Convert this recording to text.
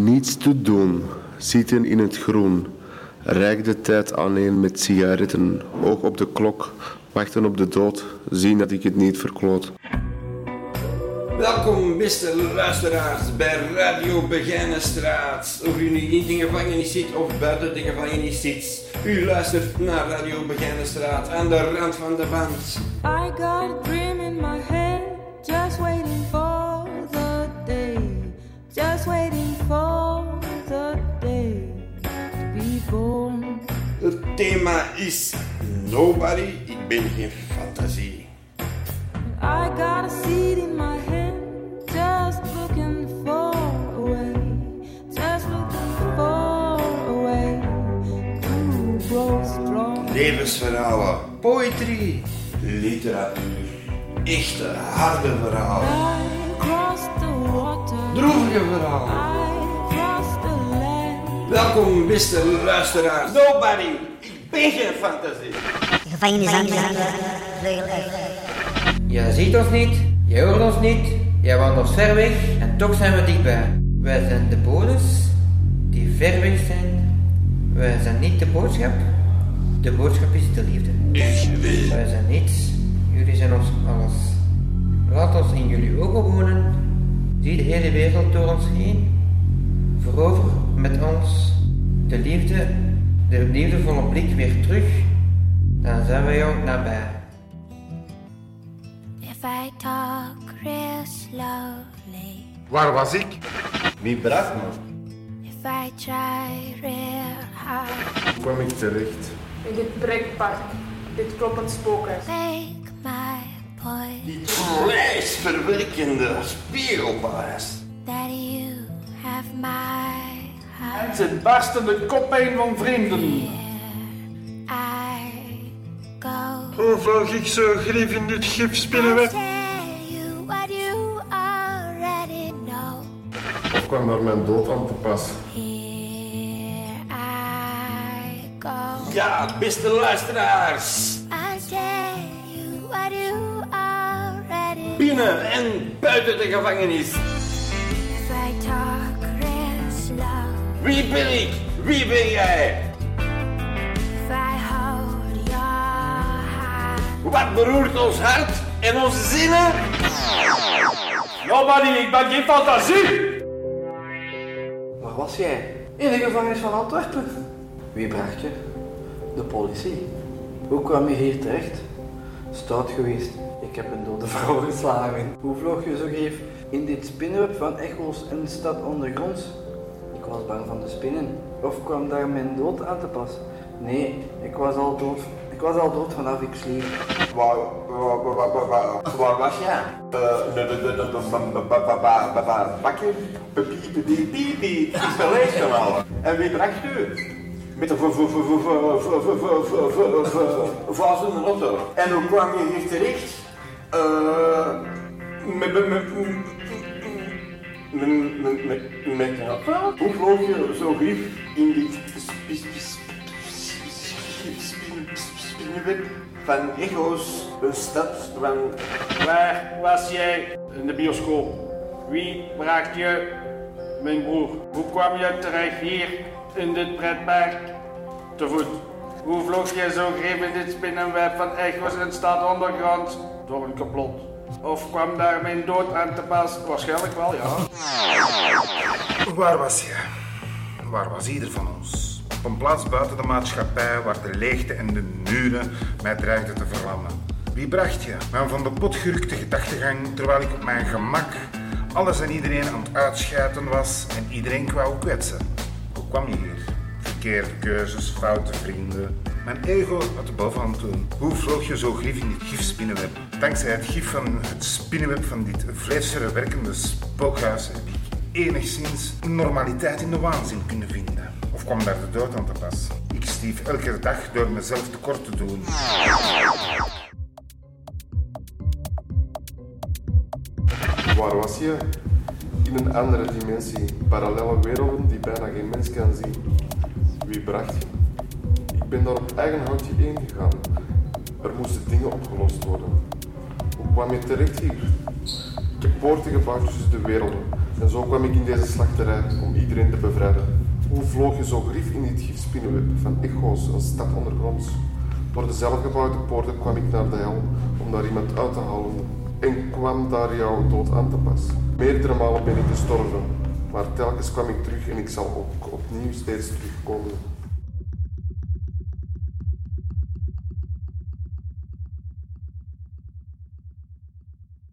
Niets te doen, zitten in het groen. Rijk de tijd aaneen met sigaretten, oog op de klok, wachten op de dood, zien dat ik het niet verkloot. Welkom, beste luisteraars, bij Radio Begijnenstraat. Of u nu in de gevangenis zit of buiten de gevangenis zit. U luistert naar Radio Begijnenstraat aan de rand van de band. I got a dream in my head, just waiting for the day, just waiting thema is Nobody, ik ben geen fantasie. I got a seed in my hand, just looking for a way, just looking for a way to grow strong. Levensverhalen, poëtrie, literatuur, echte harde verhalen, droevige verhalen. Welkom, beste luisteraars. Nobody, ik ben geen fantasie. De gevangenis aan Je ziet ons niet, je hoort ons niet, je wandelt ver weg en toch zijn we dichtbij. Wij zijn de bodes die ver weg zijn. Wij zijn niet de boodschap, de boodschap is de liefde. Wij zijn niets, jullie zijn ons alles. Laat ons in jullie ogen wonen, zie de hele wereld door ons heen. Verover met ons de liefde, de liefdevolle blik weer terug, dan zijn wij jou nabij. If I talk real slowly, Waar was ik? Wie bracht me? if I try real hard, Hoe kwam ik terecht? In dit prikpark, dit kloppend spookhuis. make my point Dit vleesverwerkende spiegelbaas. that you have my heart. Zijn barstende koppijn van vrienden. I go. Hoe vloog ik zo grief in dit you already know. Of kwam daar mijn dood aan te pas? Here I go. Ja, beste luisteraars. I tell you what you already Binnen en buiten de gevangenis. Wie ben ik? Wie ben jij? Wat beroert ons hart en onze zinnen? Nobody, ik ben geen fantasie! Waar was jij? In de gevangenis van Antwerpen. Wie bracht je? De politie. Hoe kwam je hier terecht? Stout geweest. Ik heb een dode vrouw geslagen. Hoe vloog je zo geef in dit spinnenweb van echo's en stad ondergronds? Ik was bang van de spinnen. Of kwam daar mijn dood aan te pas? Nee, ik was al dood. Ik was al dood vanaf ik sliep. Waar, waar, waar, waar, waar, waar was jij? Bakken? Het is gelezen En wie bracht u? Met de vazen auto. En hoe kwam je hier terecht? Met met? Hoe vloog je zo grief in dit spinnenweb van echo's, een stad. Waar was jij? In de bioscoop. Wie bracht je? Mijn broer. Hoe kwam je terecht hier in dit pretpark? Te voet. Hoe vloog jij zo greep in dit spinnenweb van echo's en stad ondergrond? Door een complot. Of kwam daar mijn dood aan te pas? Waarschijnlijk wel, ja. Waar was je? Waar was ieder van ons? Op een plaats buiten de maatschappij waar de leegte en de muren mij dreigden te verlammen. Wie bracht je? Mijn van de potgurkte gedachtegang terwijl ik op mijn gemak alles en iedereen aan het uitschijten was en iedereen kwam kwetsen. Hoe kwam je hier? Verkeerde keuzes, foute vrienden. Mijn ego had de bovenhand toen. Hoe vloog je zo grief in dit gifspinnenweb? Dankzij het gif van het spinnenweb van dit vleesverwerkende spookhuis heb ik enigszins normaliteit in de waanzin kunnen vinden. Of kwam daar de dood aan te pas? Ik stief elke dag door mezelf tekort te doen. Waar was je? In een andere dimensie, parallele werelden die bijna geen mens kan zien. Wie bracht je? Ik ben daar op eigen handje heen gegaan. Er moesten dingen opgelost worden. Kwam je terecht hier? Ik heb poorten gebouwd tussen de werelden. En zo kwam ik in deze slachterij om iedereen te bevrijden. Hoe vloog je zo grief in dit gifspinnenweb van echo's, een stad ondergronds? Door de zelfgebouwde poorten kwam ik naar de hel om daar iemand uit te halen en kwam daar jouw dood aan te pas. Meerdere malen ben ik gestorven, maar telkens kwam ik terug en ik zal ook opnieuw steeds terugkomen.